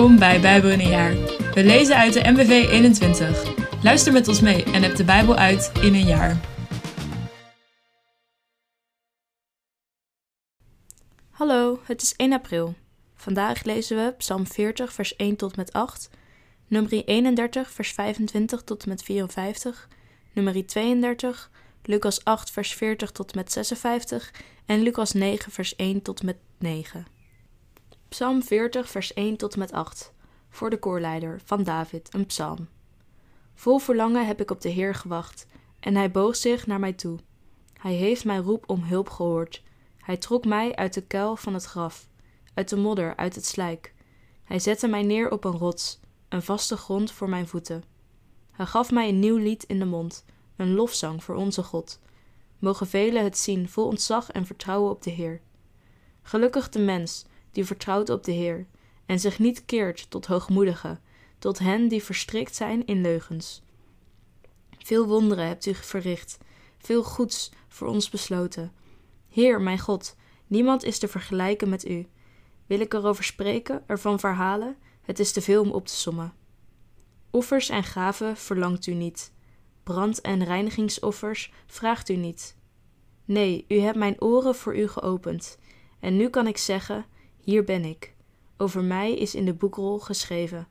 Welkom bij Bijbel in een jaar. We lezen uit de MBV 21. Luister met ons mee en heb de Bijbel uit in een jaar. Hallo, het is 1 april. Vandaag lezen we Psalm 40, vers 1 tot met 8, nummer 31, vers 25 tot met 54, nummer 32, Lucas 8, vers 40 tot met 56 en Lucas 9, vers 1 tot met 9. Psalm 40, vers 1 tot met 8. Voor de koorleider van David, een psalm. Vol verlangen heb ik op de Heer gewacht, en hij boog zich naar mij toe. Hij heeft mijn roep om hulp gehoord. Hij trok mij uit de kuil van het graf, uit de modder, uit het slijk. Hij zette mij neer op een rots, een vaste grond voor mijn voeten. Hij gaf mij een nieuw lied in de mond, een lofzang voor onze God. Mogen velen het zien vol ontzag en vertrouwen op de Heer. Gelukkig de mens die vertrouwt op de Heer en zich niet keert tot hoogmoedigen, tot hen die verstrikt zijn in leugens. Veel wonderen hebt u verricht, veel goeds voor ons besloten. Heer, mijn God, niemand is te vergelijken met u. Wil ik erover spreken, ervan verhalen? Het is te veel om op te sommen. Offers en gaven verlangt u niet. Brand- en reinigingsoffers vraagt u niet. Nee, u hebt mijn oren voor u geopend. En nu kan ik zeggen: hier ben ik. Over mij is in de boekrol geschreven.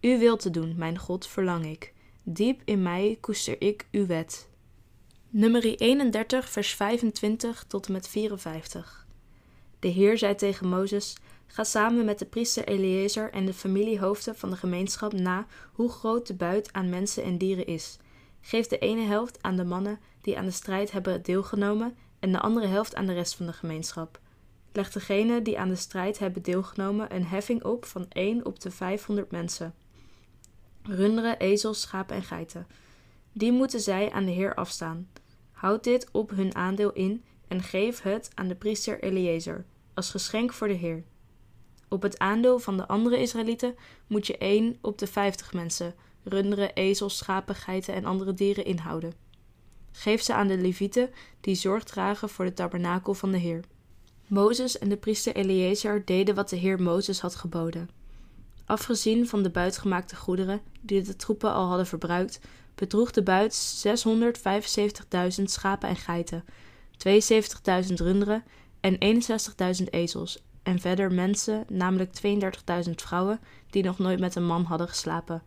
U wilt te doen, mijn God, verlang ik. Diep in mij koester ik uw wet. Nummer 31, vers 25 tot en met 54. De Heer zei tegen Mozes: Ga samen met de priester Eliezer en de familiehoofden van de gemeenschap na hoe groot de buit aan mensen en dieren is. Geef de ene helft aan de mannen die aan de strijd hebben deelgenomen en de andere helft aan de rest van de gemeenschap legt degene die aan de strijd hebben deelgenomen een heffing op van 1 op de 500 mensen. Runderen, ezels, schapen en geiten. Die moeten zij aan de Heer afstaan. Houd dit op hun aandeel in en geef het aan de priester Eliezer als geschenk voor de Heer. Op het aandeel van de andere Israëlieten moet je 1 op de 50 mensen, runderen, ezels, schapen, geiten en andere dieren inhouden. Geef ze aan de Levieten die zorg dragen voor de tabernakel van de Heer. Mozes en de priester Eliezer deden wat de Heer Mozes had geboden. Afgezien van de buitgemaakte goederen die de troepen al hadden verbruikt, bedroeg de buit 675.000 schapen en geiten, 72.000 runderen en 61.000 ezels, en verder mensen, namelijk 32.000 vrouwen, die nog nooit met een man hadden geslapen.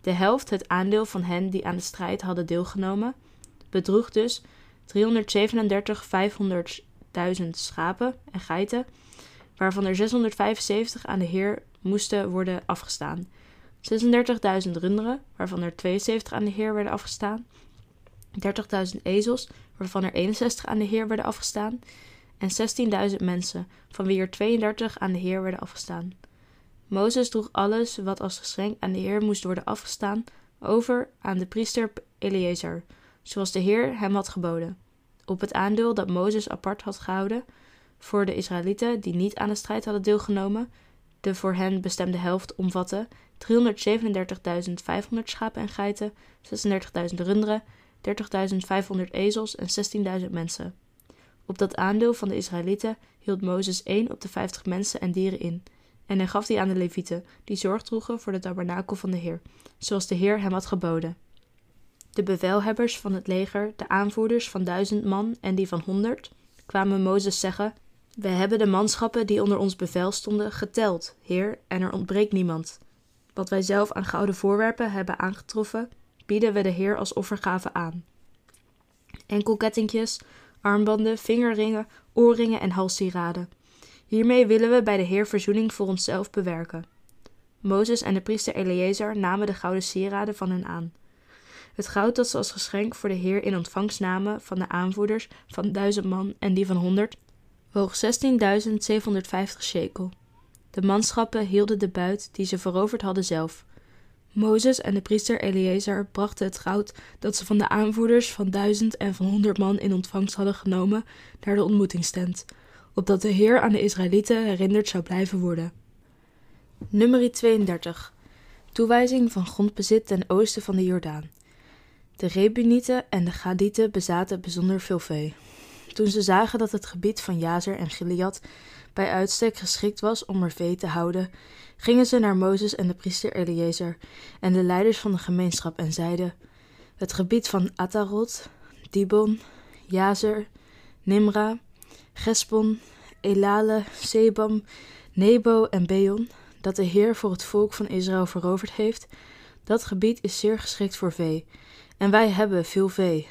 De helft, het aandeel van hen die aan de strijd hadden deelgenomen, bedroeg dus 337.500 duizend schapen en geiten, waarvan er 675 aan de Heer moesten worden afgestaan. 36.000 runderen, waarvan er 72 aan de Heer werden afgestaan. 30.000 ezels, waarvan er 61 aan de Heer werden afgestaan. En 16.000 mensen, van wie er 32 aan de Heer werden afgestaan. Mozes droeg alles wat als geschenk aan de Heer moest worden afgestaan over aan de priester Eliezer, zoals de Heer hem had geboden op het aandeel dat Mozes apart had gehouden voor de Israëlieten die niet aan de strijd hadden deelgenomen. De voor hen bestemde helft omvatte 337.500 schapen en geiten, 36.000 runderen, 30.500 ezels en 16.000 mensen. Op dat aandeel van de Israëlieten hield Mozes 1 op de 50 mensen en dieren in. En hij gaf die aan de Levieten, die zorg droegen voor de tabernakel van de Heer, zoals de Heer hem had geboden de bevelhebbers van het leger, de aanvoerders van duizend man en die van honderd, kwamen Mozes zeggen: We hebben de manschappen die onder ons bevel stonden geteld, Heer, en er ontbreekt niemand. Wat wij zelf aan gouden voorwerpen hebben aangetroffen, bieden we de Heer als offergave aan. Enkelkettingjes, armbanden, vingerringen, oorringen en halssieraden. Hiermee willen we bij de Heer verzoening voor onszelf bewerken. Mozes en de priester Eleazar namen de gouden sieraden van hen aan. Het goud dat ze als geschenk voor de Heer in ontvangst namen van de aanvoerders van duizend man en die van honderd, woog 16.750 shekel. De manschappen hielden de buit die ze veroverd hadden zelf. Mozes en de priester Eliezer brachten het goud dat ze van de aanvoerders van duizend en van honderd man in ontvangst hadden genomen naar de ontmoetingstent, opdat de Heer aan de Israëlieten herinnerd zou blijven worden. Nummer 32. Toewijzing van grondbezit ten oosten van de Jordaan. De Rebunieten en de Gadieten bezaten bijzonder veel vee. Toen ze zagen dat het gebied van Jazer en Gilead bij uitstek geschikt was om er vee te houden, gingen ze naar Mozes en de priester Eliezer en de leiders van de gemeenschap en zeiden: Het gebied van Atarot, Dibon, Jazer, Nimra, Gespon, Elale, Sebam, Nebo en Beon, dat de Heer voor het volk van Israël veroverd heeft, dat gebied is zeer geschikt voor vee, en wij hebben veel vee.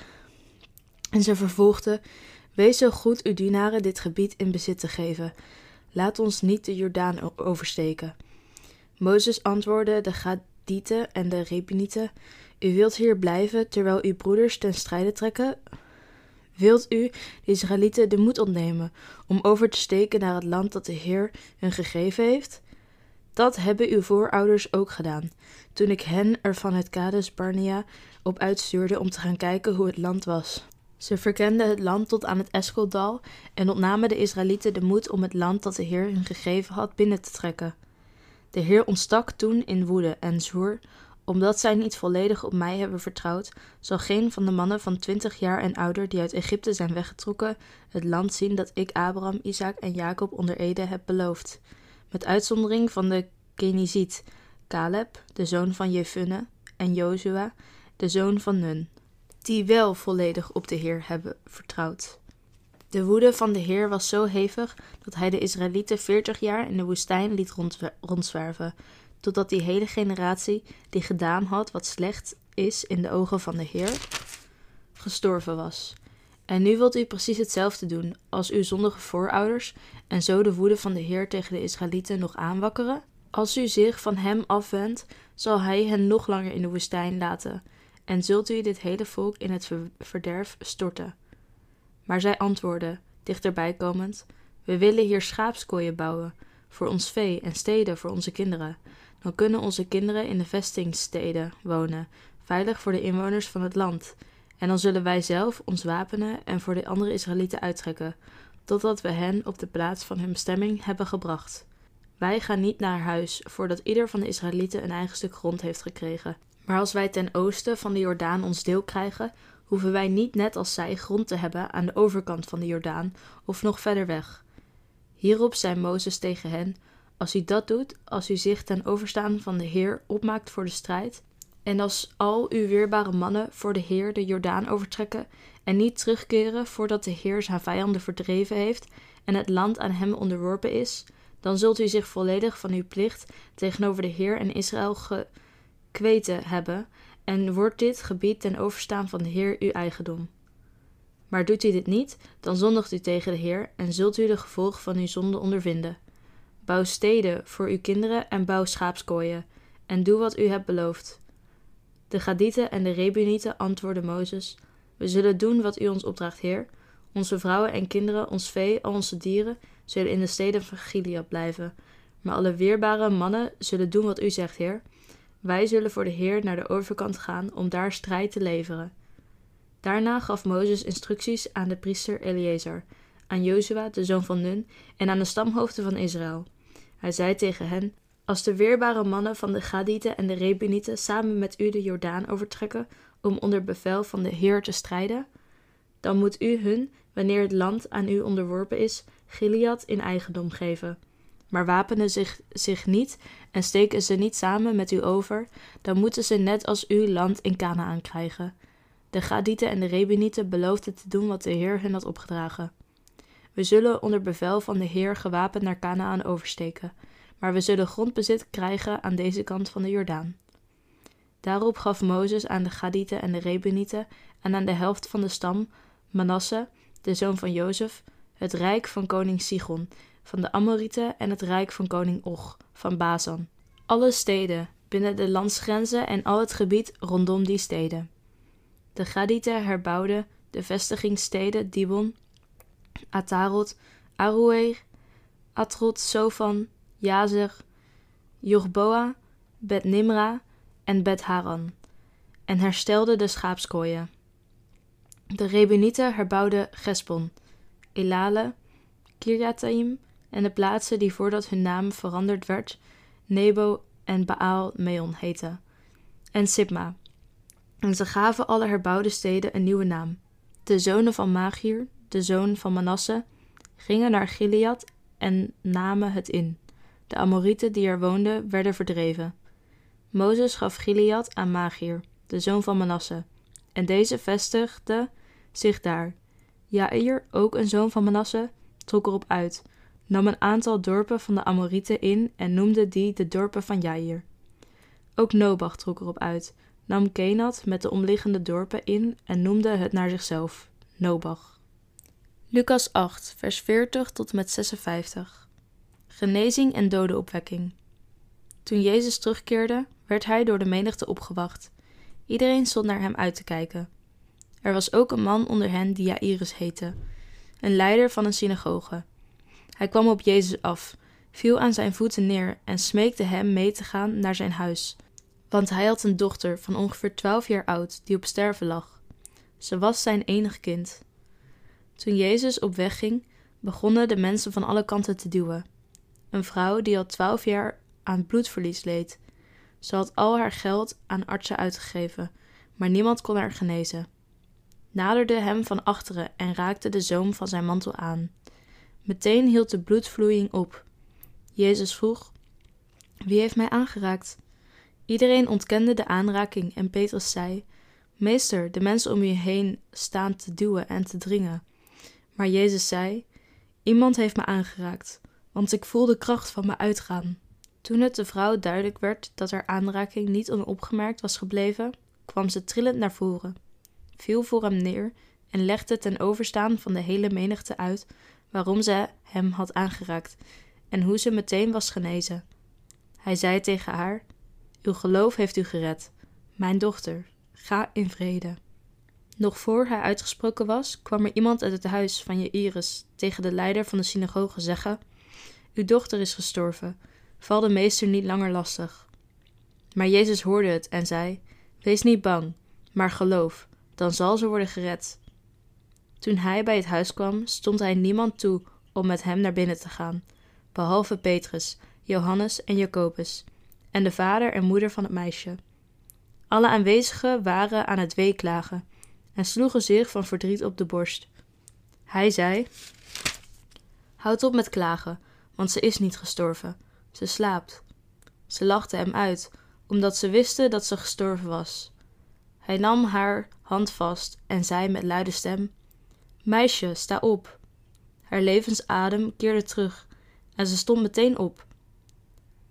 En ze vervolgden: Wees zo goed uw dienaren dit gebied in bezit te geven. Laat ons niet de Jordaan oversteken. Mozes antwoordde de Gadieten en de Rebinieten: U wilt hier blijven terwijl uw broeders ten strijde trekken? Wilt u de Israëlieten de moed ontnemen om over te steken naar het land dat de Heer hun gegeven heeft? Dat hebben uw voorouders ook gedaan, toen ik hen er van het Kades Barnea op uitstuurde om te gaan kijken hoe het land was. Ze verkenden het land tot aan het Eskoldal en ontnamen de Israëlieten de moed om het land dat de Heer hun gegeven had binnen te trekken. De Heer ontstak toen in woede en zwoer: Omdat zij niet volledig op mij hebben vertrouwd, zal geen van de mannen van twintig jaar en ouder die uit Egypte zijn weggetrokken, het land zien dat ik Abraham, Isaac en Jacob onder Ede heb beloofd. Met uitzondering van de Keniziet, Caleb, de zoon van Jefunne, en Jozua, de zoon van Nun, die wel volledig op de Heer hebben vertrouwd. De woede van de Heer was zo hevig dat hij de Israëlieten veertig jaar in de woestijn liet rondzwerven, totdat die hele generatie die gedaan had wat slecht is in de ogen van de Heer, gestorven was. En nu wilt u precies hetzelfde doen als uw zondige voorouders en zo de woede van de Heer tegen de Israëlieten nog aanwakkeren? Als u zich van hem afwendt, zal hij hen nog langer in de woestijn laten en zult u dit hele volk in het verderf storten. Maar zij antwoordden, dichterbij komend: We willen hier schaapskooien bouwen, voor ons vee en steden voor onze kinderen. Dan kunnen onze kinderen in de vestingsteden wonen, veilig voor de inwoners van het land. En dan zullen wij zelf ons wapenen en voor de andere Israëlieten uittrekken, totdat we hen op de plaats van hun bestemming hebben gebracht. Wij gaan niet naar huis voordat ieder van de Israëlieten een eigen stuk grond heeft gekregen. Maar als wij ten oosten van de Jordaan ons deel krijgen, hoeven wij niet net als zij grond te hebben aan de overkant van de Jordaan of nog verder weg. Hierop zei Mozes tegen hen: Als u dat doet, als u zich ten overstaan van de Heer opmaakt voor de strijd, en als al uw weerbare mannen voor de Heer de Jordaan overtrekken en niet terugkeren voordat de Heer zijn vijanden verdreven heeft en het land aan hem onderworpen is, dan zult u zich volledig van uw plicht tegenover de Heer en Israël gekweten hebben en wordt dit gebied ten overstaan van de Heer uw eigendom. Maar doet u dit niet, dan zondigt u tegen de Heer en zult u de gevolgen van uw zonde ondervinden. Bouw steden voor uw kinderen en bouw schaapskooien, en doe wat u hebt beloofd. De Gadieten en de Rebunieten antwoordden Mozes: We zullen doen wat u ons opdraagt, Heer. Onze vrouwen en kinderen, ons vee, al onze dieren zullen in de steden van Gilead blijven. Maar alle weerbare mannen zullen doen wat u zegt, Heer. Wij zullen voor de Heer naar de overkant gaan om daar strijd te leveren. Daarna gaf Mozes instructies aan de priester Eliezer, aan Jozua, de zoon van Nun, en aan de stamhoofden van Israël. Hij zei tegen hen: Als de weerbare mannen van de Gadieten en de Rebunieten samen met u de Jordaan overtrekken om onder bevel van de Heer te strijden, dan moet u hun, wanneer het land aan u onderworpen is, Gilead in eigendom geven. Maar wapenen zich, zich niet en steken ze niet samen met u over, dan moeten ze net als u land in Canaan krijgen. De Gadieten en de Rebenieten beloofden te doen wat de Heer hen had opgedragen. We zullen onder bevel van de Heer gewapend naar Canaan oversteken, maar we zullen grondbezit krijgen aan deze kant van de Jordaan. Daarop gaf Mozes aan de Gadieten en de Rebenieten en aan de helft van de stam Manasse, de zoon van Jozef, het rijk van koning Sigon, van de Amorieten en het rijk van koning Och, van Bazan. Alle steden binnen de landsgrenzen en al het gebied rondom die steden. De Gadieten herbouwden de vestigingssteden Dibon, Atarot, Aruer, Atrot, Sofan, Jazer, Jorboa, Bet Nimra en Bet Haran, en herstelden de schaapskooien. De Rebunieten herbouwden Gespon, Elale, Kirjataim en de plaatsen die voordat hun naam veranderd werd, Nebo en Baal Meon heten, en Sibma. En ze gaven alle herbouwde steden een nieuwe naam. De zonen van Magier, de zoon van Manasse, gingen naar Gilead en namen het in. De Amorieten die er woonden werden verdreven. Mozes gaf Gilead aan Magier, de zoon van Manasse, en deze vestigde zich daar. Jair, ook een zoon van Manasse, trok erop uit, nam een aantal dorpen van de Amorieten in en noemde die de dorpen van Jair. Ook Nobach trok erop uit, nam Kenat met de omliggende dorpen in en noemde het naar zichzelf, Nobach. Lucas 8, vers 40 tot met 56. Genezing en dodenopwekking. Toen Jezus terugkeerde, werd hij door de menigte opgewacht. Iedereen stond naar hem uit te kijken. Er was ook een man onder hen die Jairus heette, een leider van een synagoge. Hij kwam op Jezus af, viel aan zijn voeten neer en smeekte hem mee te gaan naar zijn huis, want hij had een dochter van ongeveer twaalf jaar oud die op sterven lag. Ze was zijn enig kind. Toen Jezus op weg ging, begonnen de mensen van alle kanten te duwen. Een vrouw die al twaalf jaar aan bloedverlies leed. Ze had al haar geld aan artsen uitgegeven, maar niemand kon haar genezen. Naderde hem van achteren en raakte de zoom van zijn mantel aan. Meteen hield de bloedvloeiing op. Jezus vroeg: Wie heeft mij aangeraakt? Iedereen ontkende de aanraking en Petrus zei: Meester, de mensen om u heen staan te duwen en te dringen. Maar Jezus zei: Iemand heeft me aangeraakt, want ik voel de kracht van me uitgaan. Toen het de vrouw duidelijk werd dat haar aanraking niet onopgemerkt was gebleven, kwam ze trillend naar voren, viel voor hem neer en legde ten overstaan van de hele menigte uit waarom ze hem had aangeraakt en hoe ze meteen was genezen. Hij zei tegen haar: Uw geloof heeft u gered. Mijn dochter, ga in vrede. Nog voor hij uitgesproken was, kwam er iemand uit het huis van Jairus tegen de leider van de synagoge zeggen: Uw dochter is gestorven. Val de meester niet langer lastig. Maar Jezus hoorde het en zei: Wees niet bang, maar geloof, dan zal ze worden gered. Toen hij bij het huis kwam, stond hij niemand toe om met hem naar binnen te gaan, behalve Petrus, Johannes en Jacobus, en de vader en moeder van het meisje. Alle aanwezigen waren aan het weeklagen en sloegen zich van verdriet op de borst. Hij zei: Houd op met klagen, want ze is niet gestorven, ze slaapt. Ze lachten hem uit, omdat ze wisten dat ze gestorven was. Hij nam haar hand vast en zei met luide stem: Meisje, sta op. Haar levensadem keerde terug en ze stond meteen op.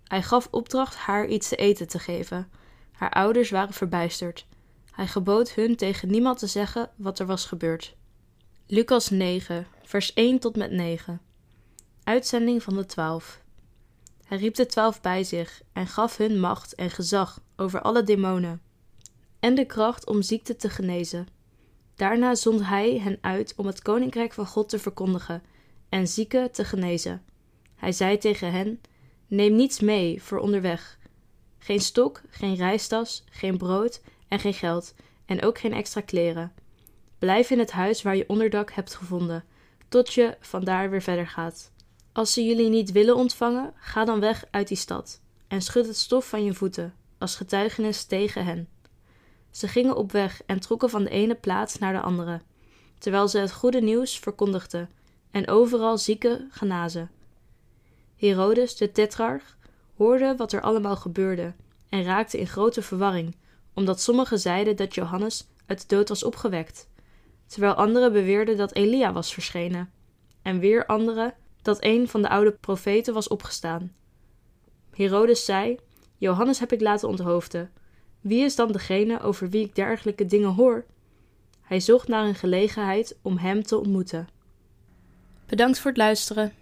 Hij gaf opdracht haar iets te eten te geven. Haar ouders waren verbijsterd. Hij gebood hun tegen niemand te zeggen wat er was gebeurd. Lucas 9, vers 1 tot met 9. Uitzending van de twaalf. Hij riep de twaalf bij zich en gaf hun macht en gezag over alle demonen en de kracht om ziekte te genezen. Daarna zond hij hen uit om het koninkrijk van God te verkondigen en zieken te genezen. Hij zei tegen hen: Neem niets mee voor onderweg. Geen stok, geen reistas, geen brood en geen geld, en ook geen extra kleren. Blijf in het huis waar je onderdak hebt gevonden, tot je vandaar weer verder gaat. Als ze jullie niet willen ontvangen, ga dan weg uit die stad en schud het stof van je voeten, als getuigenis tegen hen. Ze gingen op weg en trokken van de ene plaats naar de andere, terwijl ze het goede nieuws verkondigden en overal zieken genazen. Herodes, de tetrarch, hoorde wat er allemaal gebeurde en raakte in grote verwarring, omdat sommigen zeiden dat Johannes uit de dood was opgewekt, terwijl anderen beweerden dat Elia was verschenen, en weer anderen dat een van de oude profeten was opgestaan. Herodes zei: Johannes heb ik laten onthoofden. Wie is dan degene over wie ik dergelijke dingen hoor? Hij zocht naar een gelegenheid om hem te ontmoeten. Bedankt voor het luisteren.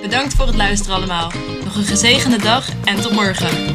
Bedankt voor het luisteren allemaal. Nog een gezegende dag en tot morgen.